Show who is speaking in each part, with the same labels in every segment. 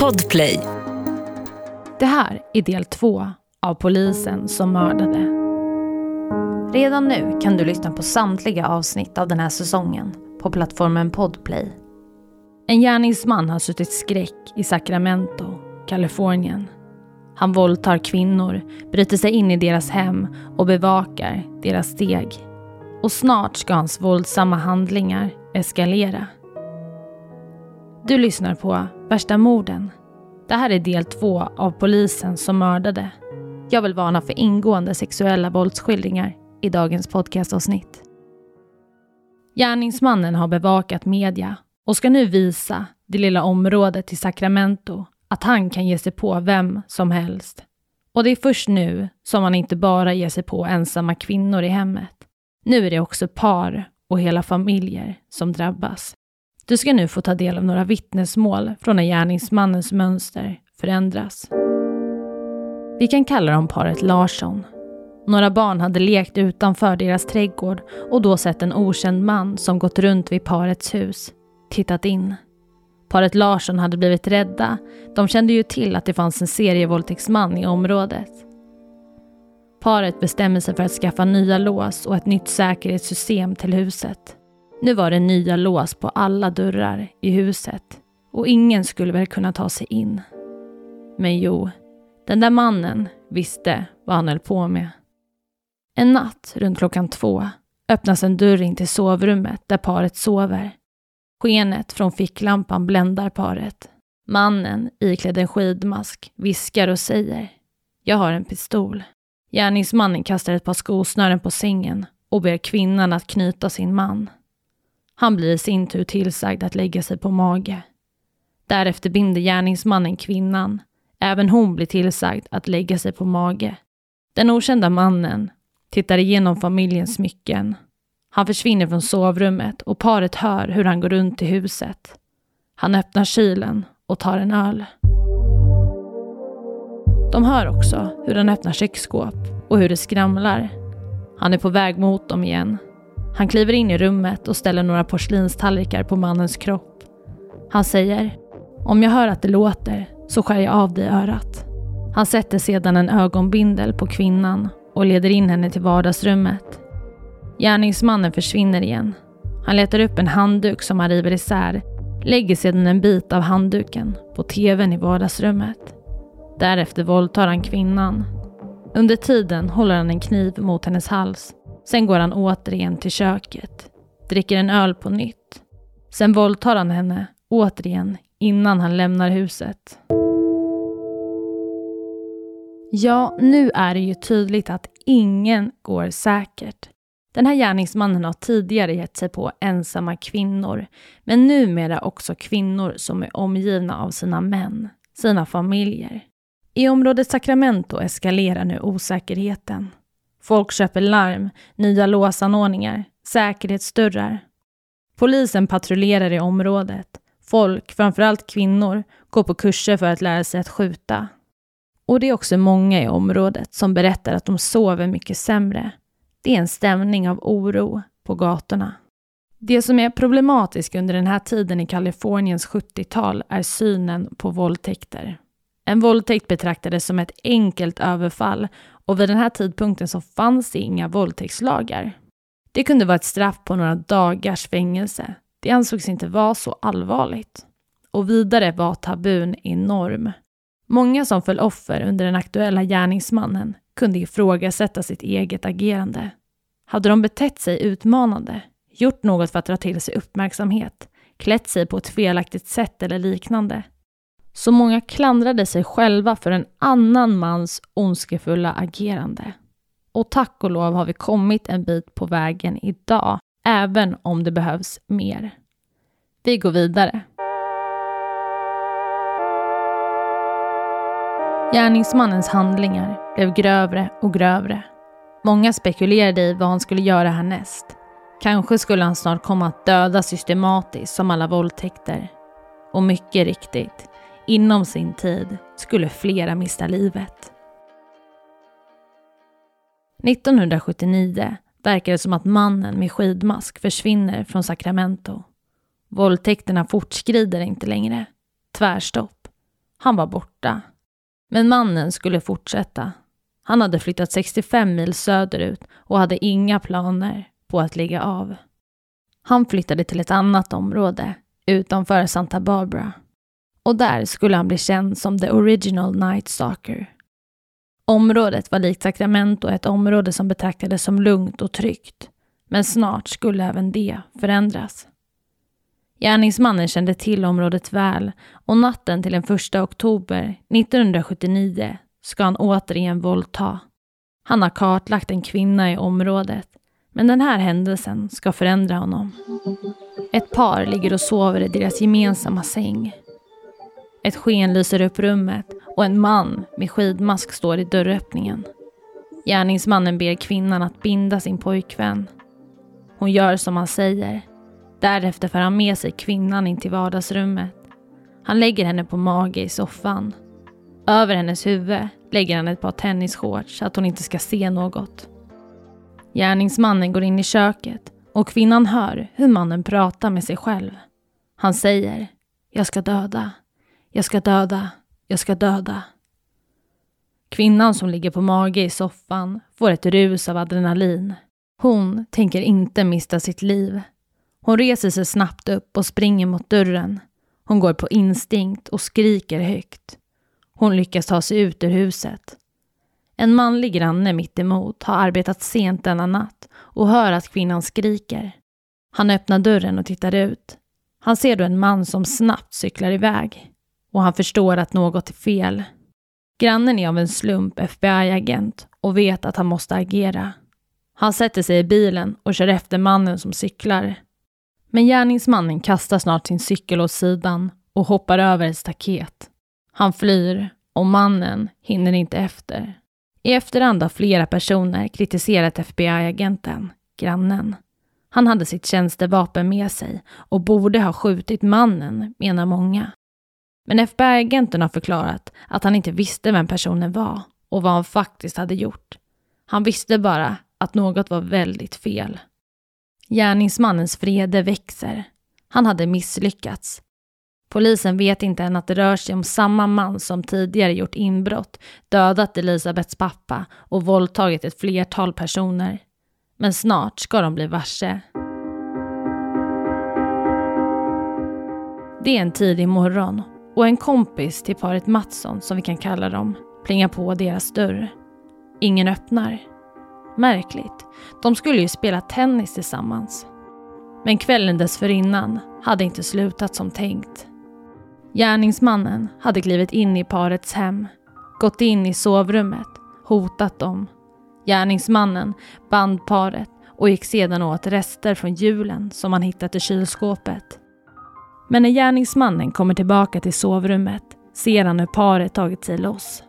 Speaker 1: Podplay.
Speaker 2: Det här är del två av polisen som mördade. Redan nu kan du lyssna på samtliga avsnitt av den här säsongen på plattformen Podplay. En gärningsman har suttit skräck i Sacramento, Kalifornien. Han våldtar kvinnor, bryter sig in i deras hem och bevakar deras steg. Och snart ska hans våldsamma handlingar eskalera. Du lyssnar på Värsta morden. Det här är del två av polisen som mördade. Jag vill varna för ingående sexuella våldsskildringar i dagens podcastavsnitt. Gärningsmannen har bevakat media och ska nu visa det lilla området i Sacramento att han kan ge sig på vem som helst. Och det är först nu som han inte bara ger sig på ensamma kvinnor i hemmet. Nu är det också par och hela familjer som drabbas. Du ska nu få ta del av några vittnesmål från när gärningsmannens mönster förändras. Vi kan kalla dem paret Larsson. Några barn hade lekt utanför deras trädgård och då sett en okänd man som gått runt vid parets hus, tittat in. Paret Larsson hade blivit rädda. De kände ju till att det fanns en serievåldtäktsman i området. Paret bestämmer sig för att skaffa nya lås och ett nytt säkerhetssystem till huset. Nu var det nya lås på alla dörrar i huset och ingen skulle väl kunna ta sig in. Men jo, den där mannen visste vad han höll på med. En natt runt klockan två öppnas en dörr in till sovrummet där paret sover. Skenet från ficklampan bländar paret. Mannen, iklädd en skidmask, viskar och säger Jag har en pistol. Gärningsmannen kastar ett par skosnören på sängen och ber kvinnan att knyta sin man. Han blir i sin tur tillsagd att lägga sig på mage. Därefter binder gärningsmannen kvinnan. Även hon blir tillsagd att lägga sig på mage. Den okända mannen tittar igenom familjens smycken. Han försvinner från sovrummet och paret hör hur han går runt i huset. Han öppnar kylen och tar en öl. De hör också hur han öppnar köksskåp och hur det skramlar. Han är på väg mot dem igen han kliver in i rummet och ställer några porslinstallrikar på mannens kropp. Han säger “Om jag hör att det låter så skär jag av dig örat”. Han sätter sedan en ögonbindel på kvinnan och leder in henne till vardagsrummet. Gärningsmannen försvinner igen. Han letar upp en handduk som han river isär, lägger sedan en bit av handduken på tvn i vardagsrummet. Därefter våldtar han kvinnan. Under tiden håller han en kniv mot hennes hals Sen går han återigen till köket, dricker en öl på nytt. Sen våldtar han henne återigen innan han lämnar huset. Ja, nu är det ju tydligt att ingen går säkert. Den här gärningsmannen har tidigare gett sig på ensamma kvinnor, men numera också kvinnor som är omgivna av sina män, sina familjer. I området Sacramento eskalerar nu osäkerheten. Folk köper larm, nya låsanordningar, säkerhetsdörrar. Polisen patrullerar i området. Folk, framförallt kvinnor, går på kurser för att lära sig att skjuta. Och det är också många i området som berättar att de sover mycket sämre. Det är en stämning av oro på gatorna. Det som är problematiskt under den här tiden i Kaliforniens 70-tal är synen på våldtäkter. En våldtäkt betraktades som ett enkelt överfall och vid den här tidpunkten så fanns det inga våldtäktslagar. Det kunde vara ett straff på några dagars fängelse. Det ansågs inte vara så allvarligt. Och vidare var tabun enorm. Många som föll offer under den aktuella gärningsmannen kunde ifrågasätta sitt eget agerande. Hade de betett sig utmanande, gjort något för att dra till sig uppmärksamhet, klätt sig på ett felaktigt sätt eller liknande, så många klandrade sig själva för en annan mans ondskefulla agerande. Och tack och lov har vi kommit en bit på vägen idag, även om det behövs mer. Vi går vidare. Gärningsmannens handlingar blev grövre och grövre. Många spekulerade i vad han skulle göra härnäst. Kanske skulle han snart komma att döda systematiskt som alla våldtäkter. Och mycket riktigt, Inom sin tid skulle flera mista livet. 1979 verkar det som att mannen med skidmask försvinner från Sacramento. Våldtäkterna fortskrider inte längre. Tvärstopp. Han var borta. Men mannen skulle fortsätta. Han hade flyttat 65 mil söderut och hade inga planer på att ligga av. Han flyttade till ett annat område utanför Santa Barbara. Och där skulle han bli känd som the original Night Stalker. Området var likt Sacramento ett område som betraktades som lugnt och tryggt. Men snart skulle även det förändras. Gärningsmannen kände till området väl och natten till den 1 oktober 1979 ska han återigen våldta. Han har kartlagt en kvinna i området, men den här händelsen ska förändra honom. Ett par ligger och sover i deras gemensamma säng. Ett sken lyser upp rummet och en man med skidmask står i dörröppningen. Gärningsmannen ber kvinnan att binda sin pojkvän. Hon gör som han säger. Därefter för han med sig kvinnan in till vardagsrummet. Han lägger henne på mage i soffan. Över hennes huvud lägger han ett par tennisshorts så att hon inte ska se något. Gärningsmannen går in i köket och kvinnan hör hur mannen pratar med sig själv. Han säger Jag ska döda. Jag ska döda. Jag ska döda. Kvinnan som ligger på mage i soffan får ett rus av adrenalin. Hon tänker inte mista sitt liv. Hon reser sig snabbt upp och springer mot dörren. Hon går på instinkt och skriker högt. Hon lyckas ta sig ut ur huset. En manlig granne mittemot har arbetat sent denna natt och hör att kvinnan skriker. Han öppnar dörren och tittar ut. Han ser då en man som snabbt cyklar iväg och han förstår att något är fel. Grannen är av en slump FBI-agent och vet att han måste agera. Han sätter sig i bilen och kör efter mannen som cyklar. Men gärningsmannen kastar snart sin cykel åt sidan och hoppar över ett staket. Han flyr och mannen hinner inte efter. I efterhand har flera personer kritiserat FBI-agenten, grannen. Han hade sitt tjänstevapen med sig och borde ha skjutit mannen, menar många. Men FBI-agenten har förklarat att han inte visste vem personen var och vad han faktiskt hade gjort. Han visste bara att något var väldigt fel. Gärningsmannens vrede växer. Han hade misslyckats. Polisen vet inte än att det rör sig om samma man som tidigare gjort inbrott, dödat Elisabeths pappa och våldtagit ett flertal personer. Men snart ska de bli varse. Det är en tidig morgon och en kompis till paret Mattsson, som vi kan kalla dem, plingar på deras dörr. Ingen öppnar. Märkligt. De skulle ju spela tennis tillsammans. Men kvällen dessförinnan hade inte slutat som tänkt. Gärningsmannen hade klivit in i parets hem, gått in i sovrummet, hotat dem. Gärningsmannen band paret och gick sedan åt rester från julen som han hittat i kylskåpet. Men när gärningsmannen kommer tillbaka till sovrummet ser han hur paret tagit sig loss.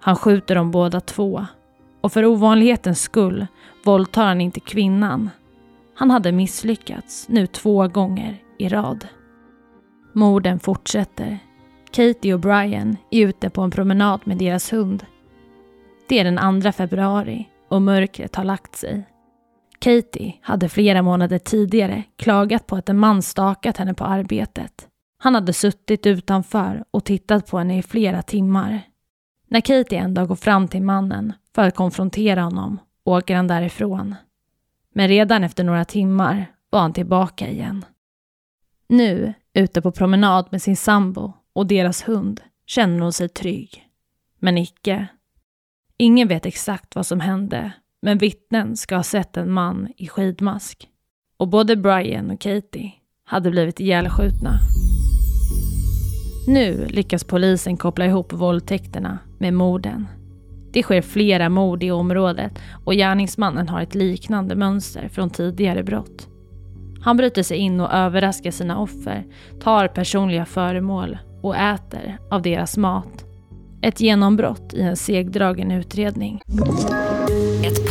Speaker 2: Han skjuter dem båda två och för ovanlighetens skull våldtar han inte kvinnan. Han hade misslyckats nu två gånger i rad. Morden fortsätter. Katie och Brian är ute på en promenad med deras hund. Det är den 2 februari och mörkret har lagt sig. Katie hade flera månader tidigare klagat på att en man stakat henne på arbetet. Han hade suttit utanför och tittat på henne i flera timmar. När Katie en dag går fram till mannen för att konfrontera honom åker han därifrån. Men redan efter några timmar var han tillbaka igen. Nu, ute på promenad med sin sambo och deras hund, känner hon sig trygg. Men icke. Ingen vet exakt vad som hände, men vittnen ska ha sett en man i skidmask. Och både Brian och Katie hade blivit ihjälskjutna. Nu lyckas polisen koppla ihop våldtäkterna med morden. Det sker flera mord i området och gärningsmannen har ett liknande mönster från tidigare brott. Han bryter sig in och överraskar sina offer, tar personliga föremål och äter av deras mat. Ett genombrott i en segdragen utredning.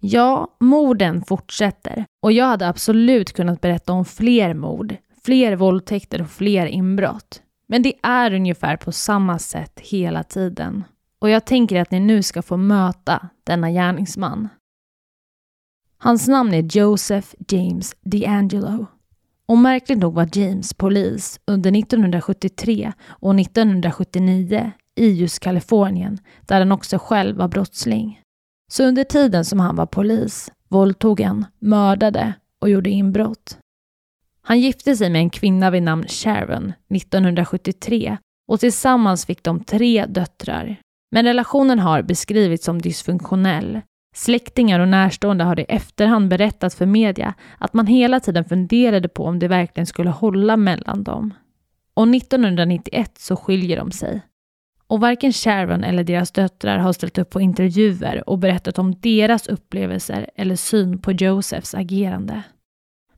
Speaker 2: Ja, morden fortsätter. Och jag hade absolut kunnat berätta om fler mord, fler våldtäkter och fler inbrott. Men det är ungefär på samma sätt hela tiden. Och jag tänker att ni nu ska få möta denna gärningsman. Hans namn är Joseph James DeAngelo. Och märkligt nog var James polis under 1973 och 1979 i just Kalifornien, där han också själv var brottsling. Så under tiden som han var polis våldtog han, mördade och gjorde inbrott. Han gifte sig med en kvinna vid namn Sharon 1973 och tillsammans fick de tre döttrar. Men relationen har beskrivits som dysfunktionell. Släktingar och närstående har i efterhand berättat för media att man hela tiden funderade på om det verkligen skulle hålla mellan dem. Och 1991 så skiljer de sig. Och varken Sharon eller deras döttrar har ställt upp på intervjuer och berättat om deras upplevelser eller syn på Josephs agerande.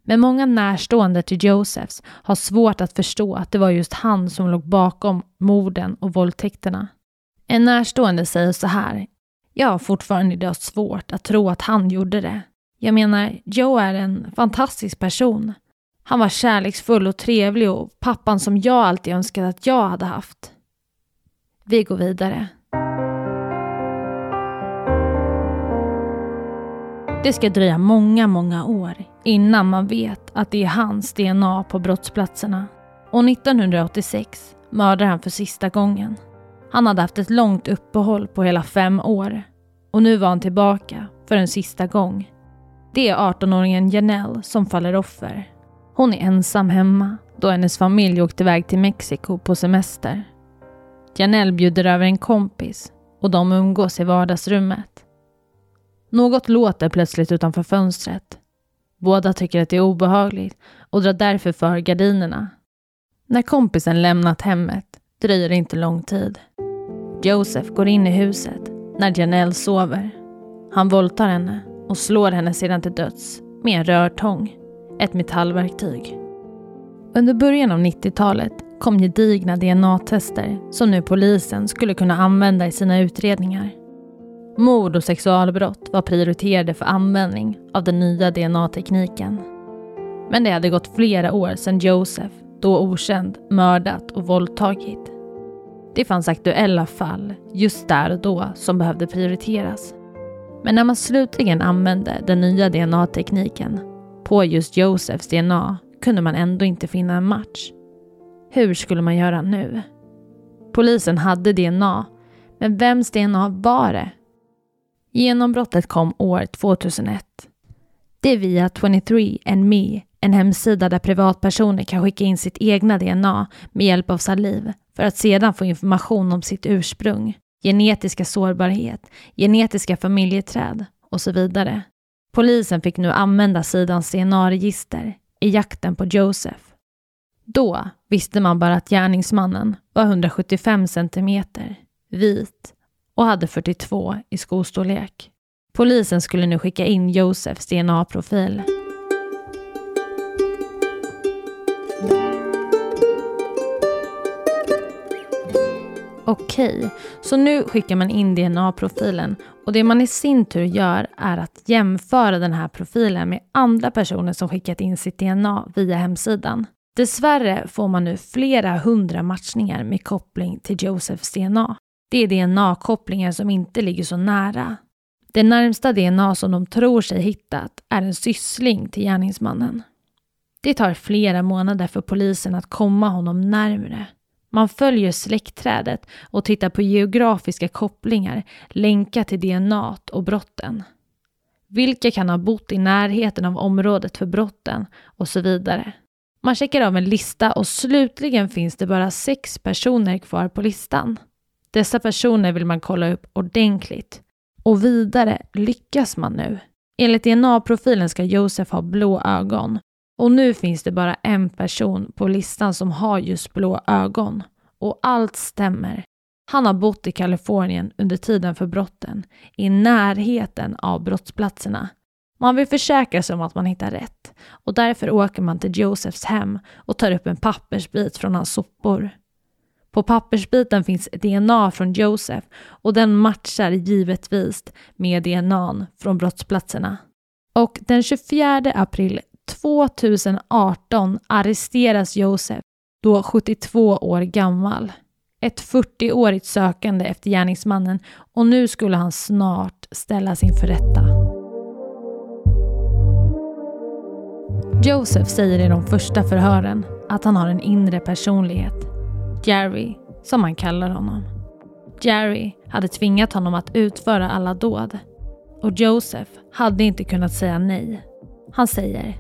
Speaker 2: Men många närstående till Josephs har svårt att förstå att det var just han som låg bakom morden och våldtäkterna. En närstående säger så här. Jag har fortfarande idag svårt att tro att han gjorde det. Jag menar, Joe är en fantastisk person. Han var kärleksfull och trevlig och pappan som jag alltid önskat att jag hade haft. Vi går vidare. Det ska dröja många, många år innan man vet att det är hans DNA på brottsplatserna. Och 1986 mördar han för sista gången. Han hade haft ett långt uppehåll på hela fem år och nu var han tillbaka för en sista gång. Det är 18-åringen Janelle som faller offer. Hon är ensam hemma då hennes familj åkte iväg till Mexiko på semester. Janelle bjuder över en kompis och de umgås i vardagsrummet. Något låter plötsligt utanför fönstret. Båda tycker att det är obehagligt och drar därför för gardinerna. När kompisen lämnat hemmet dröjer det inte lång tid. Joseph går in i huset när Janelle sover. Han våldtar henne och slår henne sedan till döds med en rörtång, ett metallverktyg. Under början av 90-talet kom gedigna DNA-tester som nu polisen skulle kunna använda i sina utredningar. Mord och sexualbrott var prioriterade för användning av den nya DNA-tekniken. Men det hade gått flera år sedan Joseph, då okänd, mördat och våldtagit. Det fanns aktuella fall just där och då som behövde prioriteras. Men när man slutligen använde den nya DNA-tekniken på just Josephs DNA kunde man ändå inte finna en match. Hur skulle man göra nu? Polisen hade DNA, men vems DNA var det? Genombrottet kom år 2001. Det är via 23andMe, en hemsida där privatpersoner kan skicka in sitt egna DNA med hjälp av saliv för att sedan få information om sitt ursprung, genetiska sårbarhet, genetiska familjeträd och så vidare. Polisen fick nu använda sidans DNA-register i jakten på Joseph. Då visste man bara att gärningsmannen var 175 centimeter, vit och hade 42 i skostorlek. Polisen skulle nu skicka in Josefs DNA-profil. Okej, så nu skickar man in DNA-profilen och det man i sin tur gör är att jämföra den här profilen med andra personer som skickat in sitt DNA via hemsidan. Dessvärre får man nu flera hundra matchningar med koppling till Josephs DNA. Det är DNA-kopplingar som inte ligger så nära. Det närmsta DNA som de tror sig hittat är en syssling till gärningsmannen. Det tar flera månader för polisen att komma honom närmre. Man följer släktträdet och tittar på geografiska kopplingar länkat till DNA och brotten. Vilka kan ha bott i närheten av området för brotten och så vidare. Man checkar av en lista och slutligen finns det bara sex personer kvar på listan. Dessa personer vill man kolla upp ordentligt. Och vidare lyckas man nu. Enligt DNA-profilen ska Josef ha blå ögon. Och nu finns det bara en person på listan som har just blå ögon. Och allt stämmer. Han har bott i Kalifornien under tiden för brotten, i närheten av brottsplatserna. Man vill försäkra sig om att man hittar rätt och därför åker man till Josephs hem och tar upp en pappersbit från hans sopor. På pappersbiten finns DNA från Joseph och den matchar givetvis med DNA från brottsplatserna. Och den 24 april 2018 arresteras Josef, då 72 år gammal. Ett 40-årigt sökande efter gärningsmannen och nu skulle han snart ställas inför rätta. Joseph säger i de första förhören att han har en inre personlighet. Jerry, som han kallar honom. Jerry hade tvingat honom att utföra alla dåd. Och Joseph hade inte kunnat säga nej. Han säger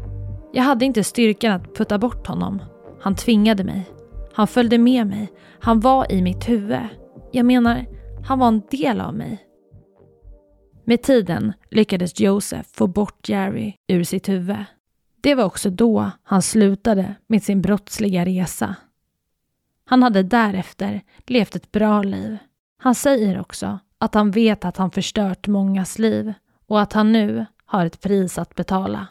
Speaker 2: jag hade inte styrkan att putta bort honom. Han tvingade mig. Han följde med mig. Han var i mitt huvud. Jag menar, han var en del av mig. Med tiden lyckades Joseph få bort Jerry ur sitt huvud. Det var också då han slutade med sin brottsliga resa. Han hade därefter levt ett bra liv. Han säger också att han vet att han förstört mångas liv och att han nu har ett pris att betala.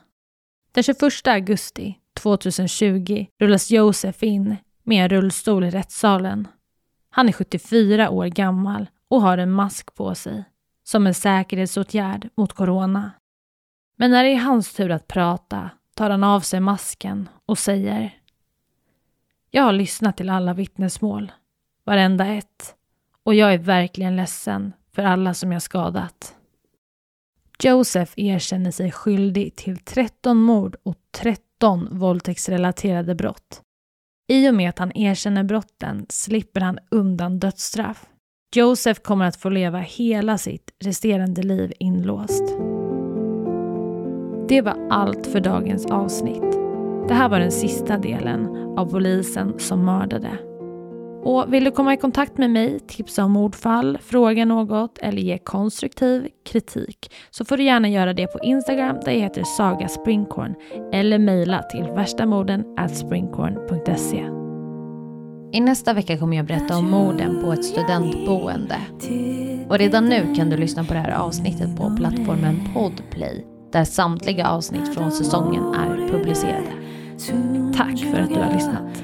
Speaker 2: Den 21 augusti 2020 rullas Josef in med en rullstol i rättssalen. Han är 74 år gammal och har en mask på sig som en säkerhetsåtgärd mot corona. Men när det är hans tur att prata tar han av sig masken och säger Jag har lyssnat till alla vittnesmål, varenda ett, och jag är verkligen ledsen för alla som jag skadat. Joseph erkänner sig skyldig till 13 mord och 13 våldtäktsrelaterade brott. I och med att han erkänner brotten slipper han undan dödsstraff. Joseph kommer att få leva hela sitt resterande liv inlåst. Det var allt för dagens avsnitt. Det här var den sista delen av polisen som mördade. Och vill du komma i kontakt med mig, tipsa om mordfall, fråga något eller ge konstruktiv kritik så får du gärna göra det på Instagram där jag heter Saga Springkorn eller mejla till värstamorden springkorn.se. I nästa vecka kommer jag berätta om morden på ett studentboende. Och redan nu kan du lyssna på det här avsnittet på plattformen Podplay där samtliga avsnitt från säsongen är publicerade. Tack för att du har lyssnat.